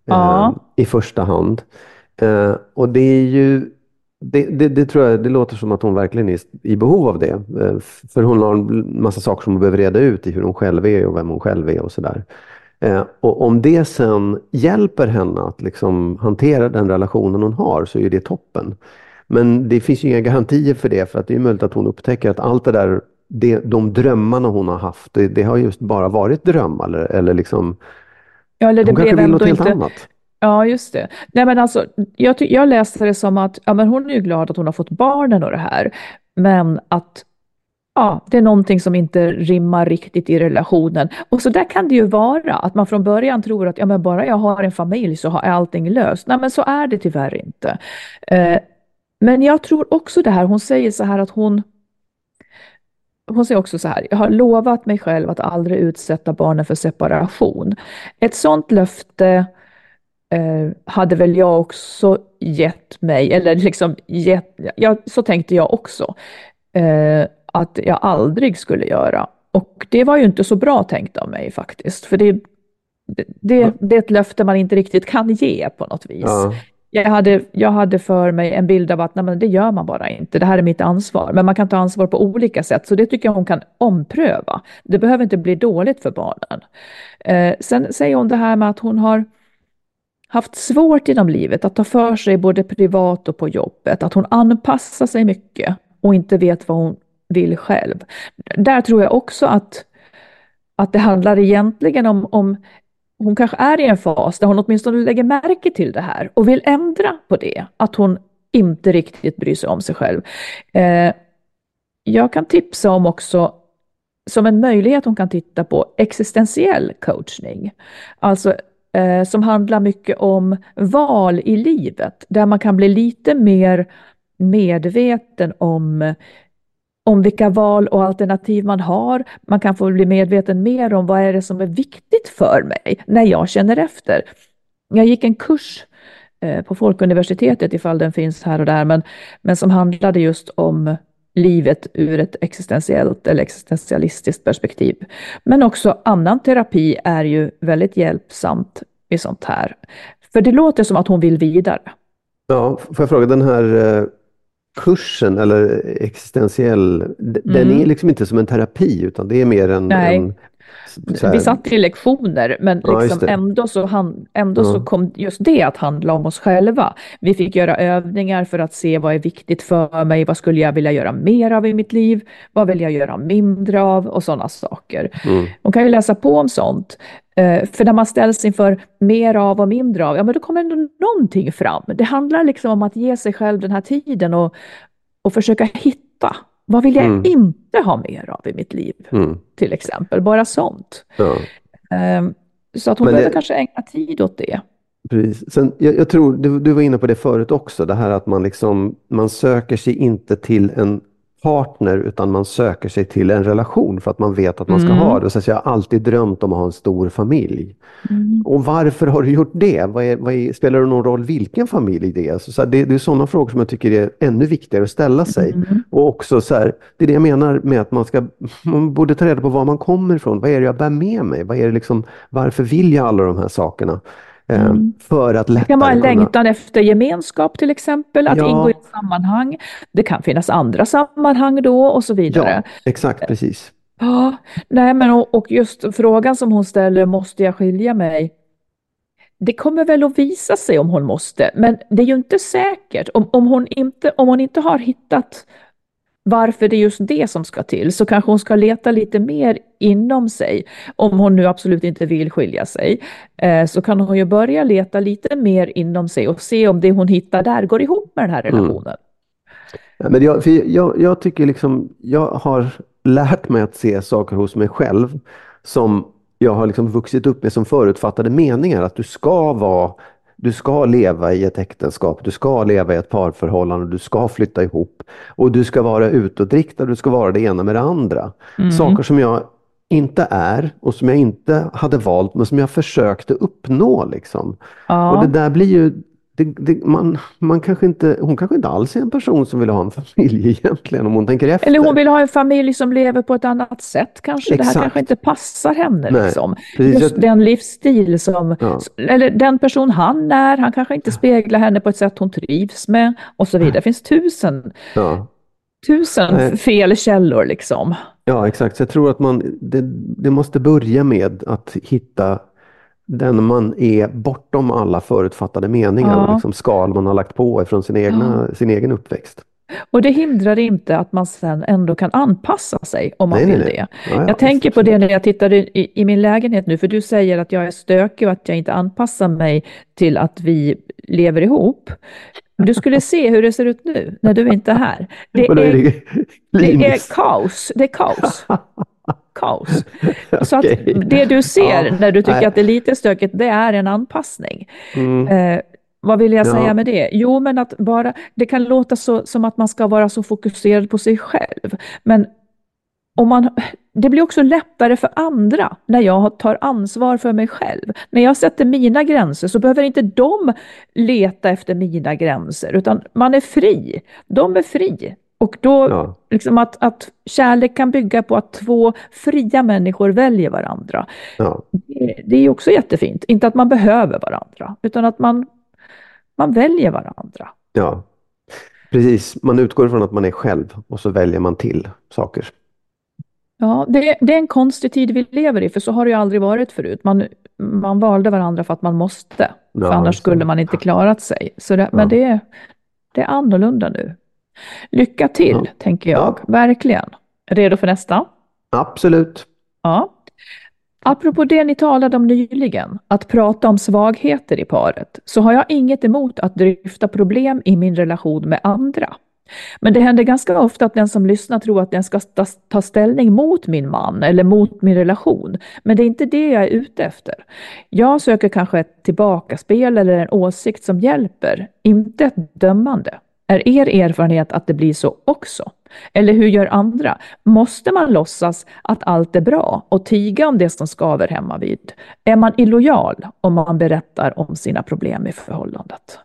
Ja. eh, i första hand. Eh, och det är ju, det, det, det tror jag, det låter som att hon verkligen är i behov av det. Eh, för hon har en massa saker som hon behöver reda ut i hur hon själv är och vem hon själv är och sådär. Eh, och om det sen hjälper henne att liksom hantera den relationen hon har så är det toppen. Men det finns ju inga garantier för det för att det är möjligt att hon upptäcker att allt det där, det, de drömmarna hon har haft, det, det har just bara varit drömmar eller, eller liksom, Ja, eller det hon kanske vill något helt inte... annat. Ja, just det. Nej, men alltså, jag, jag läste det som att ja, men hon är ju glad att hon har fått barnen och det här, men att ja, det är någonting som inte rimmar riktigt i relationen. Och så där kan det ju vara, att man från början tror att ja, men bara jag har en familj så har allting löst. Nej, men så är det tyvärr inte. Eh, men jag tror också det här, hon säger så här att hon hon säger också så här, jag har lovat mig själv att aldrig utsätta barnen för separation. Ett sånt löfte eh, hade väl jag också gett mig, eller liksom gett, ja, så tänkte jag också, eh, att jag aldrig skulle göra. Och det var ju inte så bra tänkt av mig faktiskt, för det, det, det är ett löfte man inte riktigt kan ge på något vis. Ja. Jag hade, jag hade för mig en bild av att nej, men det gör man bara inte, det här är mitt ansvar. Men man kan ta ansvar på olika sätt, så det tycker jag hon kan ompröva. Det behöver inte bli dåligt för barnen. Eh, sen säger hon det här med att hon har haft svårt inom livet att ta för sig både privat och på jobbet, att hon anpassar sig mycket och inte vet vad hon vill själv. Där tror jag också att, att det handlar egentligen om, om hon kanske är i en fas där hon åtminstone lägger märke till det här och vill ändra på det, att hon inte riktigt bryr sig om sig själv. Eh, jag kan tipsa om också, som en möjlighet hon kan titta på, existentiell coachning. Alltså eh, som handlar mycket om val i livet, där man kan bli lite mer medveten om om vilka val och alternativ man har. Man kan få bli medveten mer om vad är det som är viktigt för mig när jag känner efter. Jag gick en kurs eh, på Folkuniversitetet, ifall den finns här och där, men, men som handlade just om livet ur ett existentiellt eller existentialistiskt perspektiv. Men också annan terapi är ju väldigt hjälpsamt i sånt här. För det låter som att hon vill vidare. Ja, får jag fråga, den här eh, kursen eller existentiell, mm. den är liksom inte som en terapi utan det är mer en, en vi satt i lektioner, men liksom ja, ändå, så, han, ändå ja. så kom just det att handla om oss själva. Vi fick göra övningar för att se vad är viktigt för mig, vad skulle jag vilja göra mer av i mitt liv, vad vill jag göra mindre av och sådana saker. Mm. Man kan ju läsa på om sånt. Uh, för när man ställs inför mer av och mindre av, ja men då kommer ändå någonting fram. Det handlar liksom om att ge sig själv den här tiden och, och försöka hitta vad vill jag mm. inte ha mer av i mitt liv? Mm. Till exempel, bara sånt. Ja. Um, så att hon Men behöver det... kanske ägna tid åt det. Precis. Sen, jag, jag tror, du, du, var inne på det förut också, det här att man, liksom, man söker sig inte till en partner utan man söker sig till en relation för att man vet att man ska mm. ha det. Så jag har alltid drömt om att ha en stor familj. Mm. Och varför har du gjort det? Vad är, vad är, spelar det någon roll vilken familj det är? Så, så här, det, det, är sådana frågor som jag tycker är ännu viktigare att ställa sig. Mm. Och också så här, det är det jag menar med att man ska man borde ta reda på var man kommer ifrån. Vad är det jag bär med mig? Vad är det liksom, varför vill jag alla de här sakerna? Eh, mm. För att det kan vara en längtan efter gemenskap till exempel, att ja. ingå i ett sammanhang. Det kan finnas andra sammanhang då och så vidare. Ja, exakt, precis. Ja, nej men och, och just frågan som hon ställer, måste jag skilja mig? Det kommer väl att visa sig om hon måste, men det är ju inte säkert. Om, om, hon, inte, om hon inte har hittat varför det är just det som ska till, så kanske hon ska leta lite mer inom sig. Om hon nu absolut inte vill skilja sig, eh, så kan hon ju börja leta lite mer inom sig och se om det hon hittar där går ihop med den här mm. relationen. Mm. Ja, men jag, jag, jag, tycker liksom, jag har lärt mig att se saker hos mig själv som jag har liksom vuxit upp med som förutfattade meningar. Att du ska vara du ska leva i ett äktenskap, du ska leva i ett parförhållande, du ska flytta ihop. Och du ska vara utåtriktad, du ska vara det ena med det andra. Mm. Saker som jag inte är och som jag inte hade valt men som jag försökte uppnå. Liksom. Ja. Och det där blir ju det, det, man, man kanske inte, hon kanske inte alls är en person som vill ha en familj *laughs* egentligen om hon tänker efter. Eller hon vill ha en familj som lever på ett annat sätt kanske. Exakt. Det här kanske inte passar henne. Nej, liksom. Just den livsstil som, ja. eller den person han är, han kanske inte speglar henne på ett sätt hon trivs med och så vidare. Det finns tusen, ja. tusen fel källor liksom. Ja, exakt. Så jag tror att man, det, det måste börja med att hitta den man är bortom alla förutfattade meningar ja. och liksom skal man har lagt på från sin, egna, ja. sin egen uppväxt. Och det hindrar inte att man sen ändå kan anpassa sig om man nej, vill nej, det. Ja, jag tänker på det när jag tittar i, i, min lägenhet nu, för du säger att jag är stökig och att jag inte anpassar mig till att vi lever ihop. Du skulle se hur det ser ut nu när du inte är här. *laughs* Det är, det är kaos. Det är kaos. *laughs* kaos. *laughs* Så att det du ser ja, när du tycker nej. att det är lite stökigt, det är en anpassning. Mm. Eh, vad vill jag säga ja. med det? Jo, men att bara, det kan låta så, som att man ska vara så fokuserad på sig själv. Men och man, det blir också lättare för andra när jag tar ansvar för mig själv. När jag sätter mina gränser så behöver inte de leta efter mina gränser, utan man är fri. De är fri. Och då, ja. liksom att, att kärlek kan bygga på att två fria människor väljer varandra. Ja. Det, det är också jättefint. Inte att man behöver varandra, utan att man, man väljer varandra. Ja, precis. Man utgår från att man är själv och så väljer man till saker. Ja, det, det, är en konstig tid vi lever i, för så har det ju aldrig varit förut. Man, man valde varandra för att man måste, för ja, annars skulle man inte klarat sig. Så det. Men det, det är annorlunda nu. Lycka till, ja. tänker jag. Verkligen. Redo för nästa? Absolut. Ja. Apropå det ni talade om nyligen, att prata om svagheter i paret, så har jag inget emot att dryfta problem i min relation med andra. Men det händer ganska ofta att den som lyssnar tror att den ska ta ställning mot min man eller mot min relation. Men det är inte det jag är ute efter. Jag söker kanske ett tillbakaspel eller en åsikt som hjälper, inte ett dömande. Är er erfarenhet att det blir så också? Eller hur gör andra? Måste man låtsas att allt är bra och tiga om det som skaver hemma vid? Är man illojal om man berättar om sina problem i förhållandet?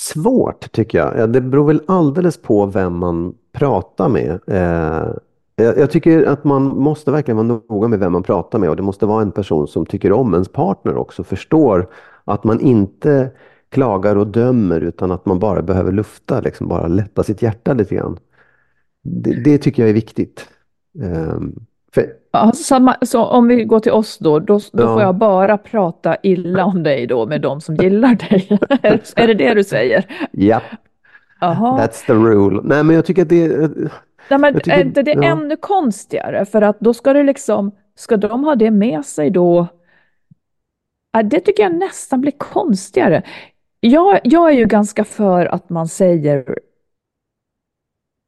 Svårt tycker jag. Det beror väl alldeles på vem man pratar med. Eh, jag tycker att man måste verkligen vara noga med vem man pratar med och det måste vara en person som tycker om ens partner också, förstår att man inte klagar och dömer utan att man bara behöver lufta, liksom bara lätta sitt hjärta lite grann. Det, det tycker jag är viktigt. Um, för... ja, samma, så om vi går till oss då, då, då ja. får jag bara prata illa om dig då med de som gillar dig. *laughs* är, det det du säger? Ja, Aha. that's the rule. Nej, men jag tycker att det... Nej, men tycker, det, det är ja. ännu konstigare för att då ska det liksom, ska de ha det med sig då? Det tycker jag nästan blir konstigare. Jag, jag är ju ganska för att man säger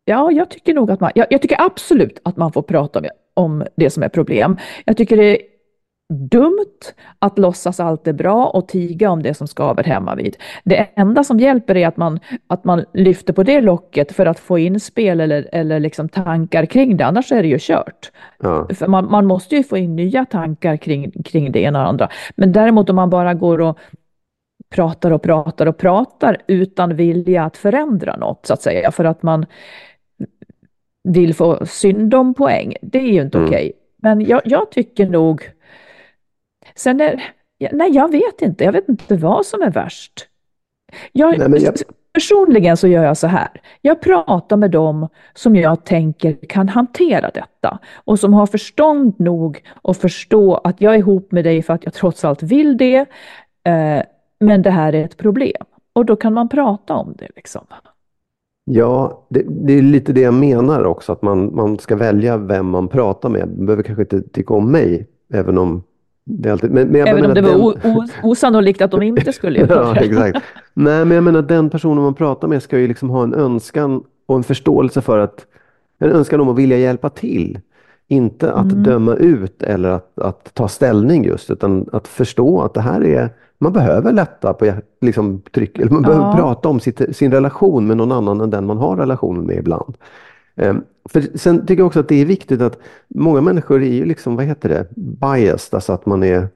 Ja, jag tycker nog att man, jag, jag, tycker absolut att man får prata om, om det som är problem. Jag tycker det är dumt att låtsas allt är bra och tiga om det som skaver hemma vid. Det enda som hjälper är att man, att man lyfter på det locket för att få inspel eller, eller liksom tankar kring det, annars är det ju kört. Ja. För man, man måste ju få in nya tankar kring, kring det ena och andra. Men däremot om man bara går och pratar och pratar och pratar utan vilja att förändra något, så att säga, för att man vill få synd om poäng. Det är ju inte mm. okej. Okay. Men jag, jag, tycker nog... Sen är, nej, jag vet inte. Jag vet inte vad som är värst. Jag, nej, jag... Personligen så gör jag så här. Jag pratar med dem som jag tänker kan hantera detta och som har förstånd nog att förstå att jag är ihop med dig för att jag trots allt vill det. Eh, men det här är ett problem. Och då kan man prata om det. Liksom. Ja, det, det, är lite det jag menar också, att man, man ska välja vem man pratar med. Man behöver kanske inte tycka om mig, även om det alltid... Men, men även om det var den... osannolikt att de inte skulle göra *laughs* det. ja, exakt. Nej, men jag menar den personen man pratar med ska ju liksom ha en önskan och en förståelse för att en önskan om att vilja hjälpa till. Inte att mm. döma ut eller att, att ta ställning just, utan att förstå att det här är man behöver lätta på liksom, tryck, eller man ja. behöver prata om sitt, sin relation med någon annan än den man har relationen med ibland. Um, för sen tycker jag också att det är viktigt att många människor är ju liksom, vad heter det, biased, alltså att man är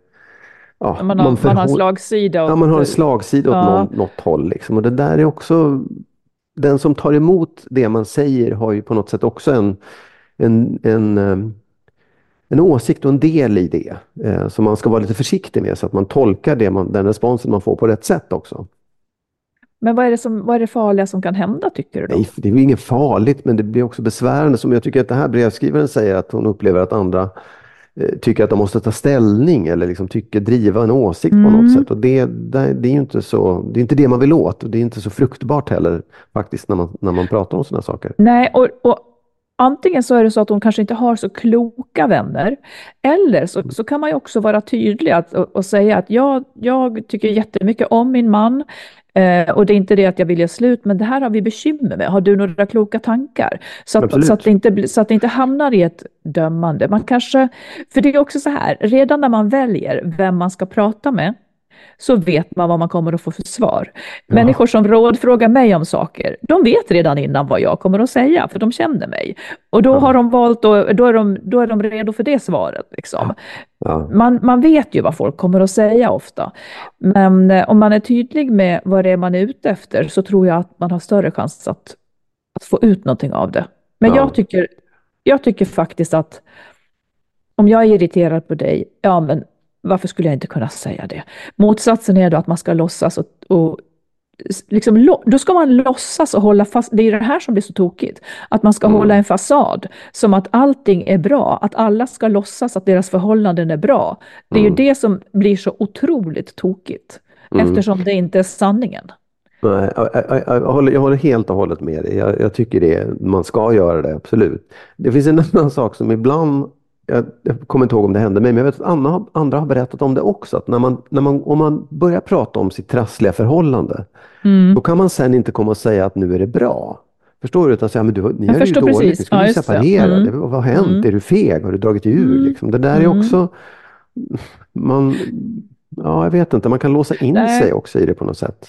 Ja, man, har, man, man har slagsida. Åt, ja, man har en slagsida åt ja. någon, något håll. Liksom. Och det där är också, den som tar emot det man säger har ju på något sätt också en, en, en ehm, en åsikt och en del i det eh, som man ska vara lite försiktig med så att man tolkar det man, den responsen man får på rätt sätt också. Men vad är, det som, vad är det farliga som kan hända tycker du? Då? Nej, det är inget farligt men det blir också besvärande som jag tycker att det här brevskrivaren säger att hon upplever att andra eh, tycker att de måste ta ställning eller liksom tycker driva en åsikt mm. på något mm. sätt. Och det, det, det, är inte så, det är inte det man vill åt och det är inte så fruktbart heller faktiskt när man, när man pratar om sådana saker. Nej, och, och Antingen så är det så att hon kanske inte har så kloka vänner, eller så, så kan man ju också vara tydlig att, och, och säga att jag, jag tycker jättemycket om min man, eh, och det är inte det att jag vill göra slut, men det här har vi bekymmer med. Har du några kloka tankar? Så att, så att, det, inte, så att det inte hamnar i ett dömande. Man kanske, för det är också så här, redan när man väljer vem man ska prata med, så vet man vad man kommer att få för svar. Ja. Människor som rådfrågar mig om saker, de vet redan innan vad jag kommer att säga, för de känner mig. Och då ja. har de valt, och då är de, då är de redo för det svaret. Liksom. Ja. Man, man vet ju vad folk kommer att säga ofta. Men eh, om man är tydlig med vad det är man är ute efter, så tror jag att man har större chans att, att få ut någonting av det. Men jag, tycker, jag tycker faktiskt att om jag är irriterad på dig, ja men varför skulle jag inte kunna säga det? Motsatsen är då att man ska låtsas och, och liksom, då ska man låtsas och hålla fast. Det är det här som blir så tokigt. Att man ska mm. hålla en fasad som att allting är bra. Att alla ska låtsas att deras förhållanden är bra. Det är mm. ju det som blir så otroligt tokigt. Mm. Eftersom det inte är sanningen. Nej, jag, jag, jag, håller, jag håller helt och hållet med dig. Jag, tycker det, man ska göra det, absolut. Det finns en *laughs* annan sak som ibland jag, jag, kommer inte ihåg om det hände mig, men jag vet att andra, andra har berättat om det också. Att när man, när man, om man börjar prata om sitt trassliga förhållande, mm. då kan man sen inte komma och säga att nu är det bra. Förstår du? Utan säga, men du, ni jag är ju dåligt, precis. ni skulle ja, separera. Mm. Vad har hänt? Mm. Är du feg? Har du dragit ur? Mm. Liksom? Det där är mm. också... Man, ja, jag vet inte, man kan låsa in Nej. sig också i det på något sätt.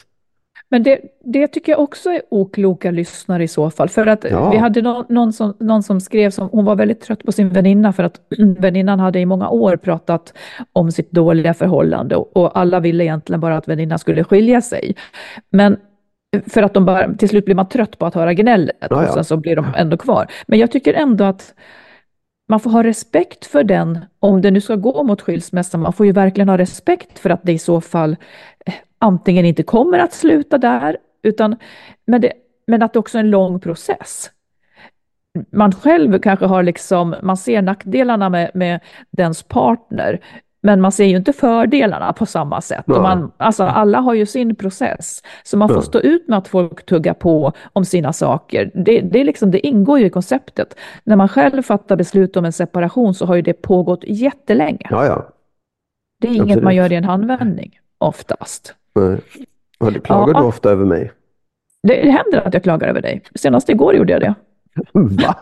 Men det, det tycker jag också är okloka lyssnare i så fall. För att ja. vi hade någon, någon, som, någon som skrev som hon var väldigt trött på sin väninna för att *clears throat* väninnan hade i många år pratat om sitt dåliga förhållande och, och alla ville egentligen bara att väninnan skulle skilja sig. Men för att de bara, till slut blir man trött på att höra gnället ja, ja. och sen så blir de ändå kvar. Men jag tycker ändå att man får ha respekt för den, om det nu ska gå mot skilsmässa, man får ju verkligen ha respekt för att det i så fall antingen inte kommer att sluta där, utan, men, det, men att det också är en lång process. Man själv kanske har liksom, man ser nackdelarna med, med dens partner, men man ser ju inte fördelarna på samma sätt. Ja. Man, alltså, alla har ju sin process, så man får ja. stå ut med att folk tuggar på om sina saker. Det, det, är liksom, det ingår ju i konceptet. När man själv fattar beslut om en separation så har ju det pågått jättelänge. Ja, ja. Det är inget Absolut. man gör i en handvändning, oftast. Nej. Klagar ja. du ofta över mig? Det händer att jag klagar över dig. Senast igår gjorde jag det. *laughs* Va?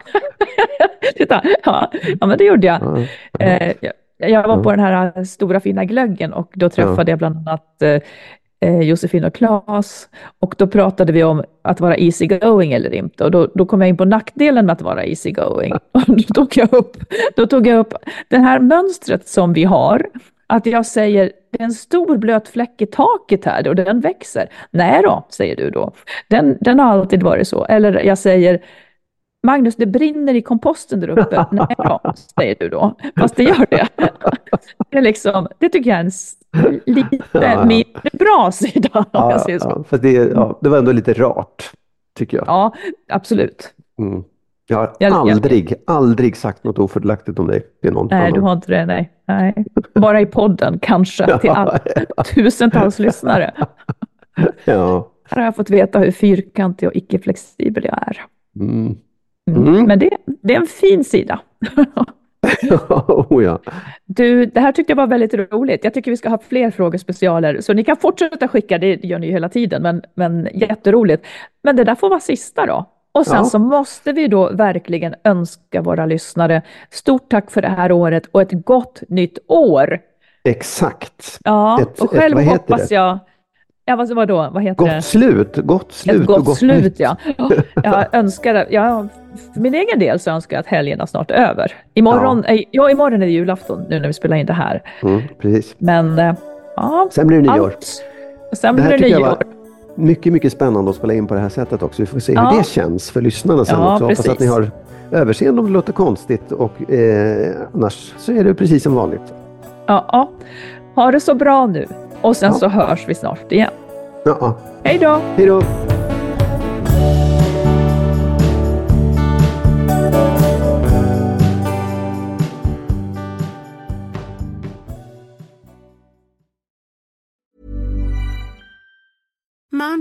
*laughs* Titta, ja, ja, men det gjorde jag. Ja, ja. Eh, jag var på den här stora fina glöggen och då träffade jag bland annat eh, Josefin och Claes. Och då pratade vi om att vara easy going eller inte. Och då, då kom jag in på nackdelen med att vara easy going. *laughs* Och då, tog jag upp, då tog jag upp det här mönstret som vi har. Att jag säger det är en stor blöt fläck i taket här och den växer. Nej då, säger du då. Den, den har alltid varit så. Eller jag säger Magnus, det brinner i komposten där uppe. *laughs* Nej då, säger du då. Fast det gör det. *laughs* Det, är liksom, det tycker jag är en lite mindre bra sida. Ja. Ja, för det, ja, det var ändå lite rart, tycker jag. Ja, absolut. Mm. Jag har jag, aldrig, jag, aldrig sagt något ofördelaktigt om dig till någon Nej, annan. du har inte det. Nej. nej. Bara i podden, kanske, till all, tusentals lyssnare. *laughs* Ja. Här har jag fått veta hur fyrkantig och icke-flexibel jag är. Mm. Mm. Mm. Men det, det är en fin sida. *laughs* oh, ja. Du, det här tyckte jag var väldigt roligt. Jag tycker vi ska ha fler frågespecialer, så ni kan fortsätta skicka, det gör ni ju hela tiden, men, men jätteroligt. Men det där får vara sista då. Och sen ja. så måste vi då verkligen önska våra lyssnare stort tack för det här året och ett gott nytt år. Exakt. Ja, ett, och själv ett, hoppas det? jag Ja, vad, vadå? Vad heter gott det? Slut, gott slut. Ett gott, gott slut, nytt. ja. Jag önskar, ja, för min egen del så önskar jag att snart är över. Imorgon, ja. ja, imorgon är det julafton nu när vi spelar in det här. Mm, precis. Men, eh, ja. Sen blir det nyår. Allt. Sen blir det, det nyår mycket, mycket spännande att spela in på det här sättet också. Vi får se ja. hur det känns för lyssnarna sen ja, också. Hoppas att ni har överseende om det låter konstigt och eh, annars så är det precis som vanligt. Ja, ja. ha det så bra nu och sen ja. så hörs vi snart igen. Ja. Hej då! Hej då!